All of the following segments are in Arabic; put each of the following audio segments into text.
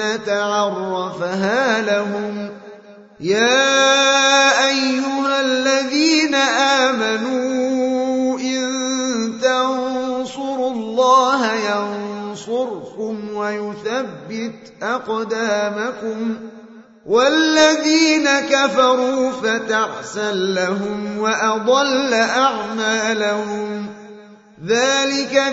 عرفها لهم. يا أيها الذين آمنوا إن تنصروا الله ينصركم ويثبت أقدامكم. والذين كفروا فتعسا لهم وأضل أعمالهم. ذلك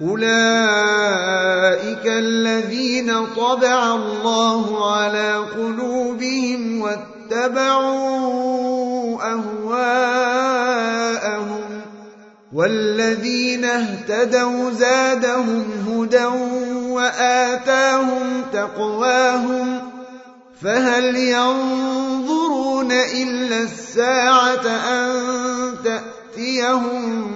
أولئك الذين طبع الله على قلوبهم واتبعوا أهواءهم والذين اهتدوا زادهم هدى وآتاهم تقواهم فهل ينظرون إلا الساعة أن تأتيهم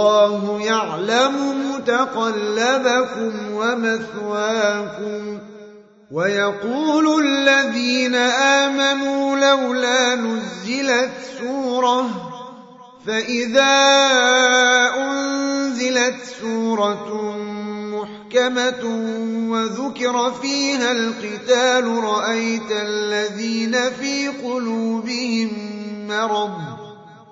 والله يعلم متقلبكم ومثواكم ويقول الذين آمنوا لولا نزلت سورة فإذا أنزلت سورة محكمة وذكر فيها القتال رأيت الذين في قلوبهم مرض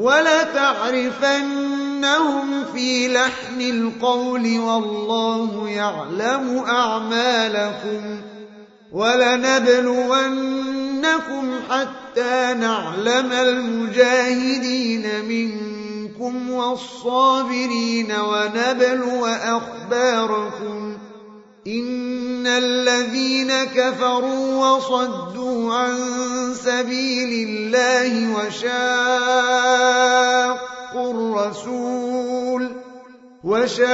ولتعرفنهم في لحن القول والله يعلم أعمالكم ولنبلونكم حتى نعلم المجاهدين منكم والصابرين ونبلو أخباركم إن الذين كفروا وصدوا عن سبيل الله وشاقوا الرسول وشاقوا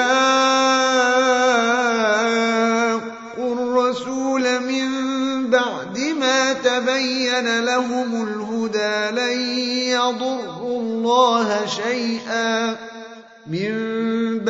الرسول من بعد ما تبين لهم الهدى لن يضروا الله شيئا من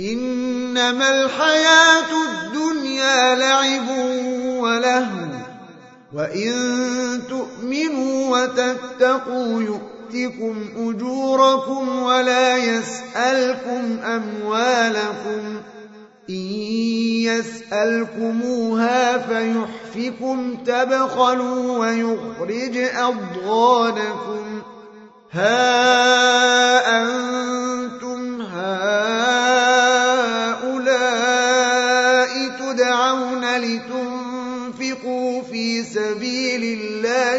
إنما الحياة الدنيا لعب ولهو وإن تؤمنوا وتتقوا يؤتكم أجوركم ولا يسألكم أموالكم إن يسألكموها فيحفكم تبخلوا ويخرج أضغانكم. ها أنتم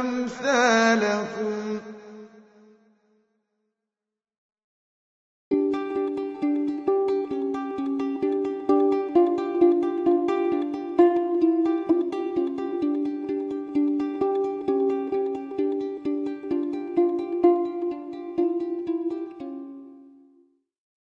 أمثالكم.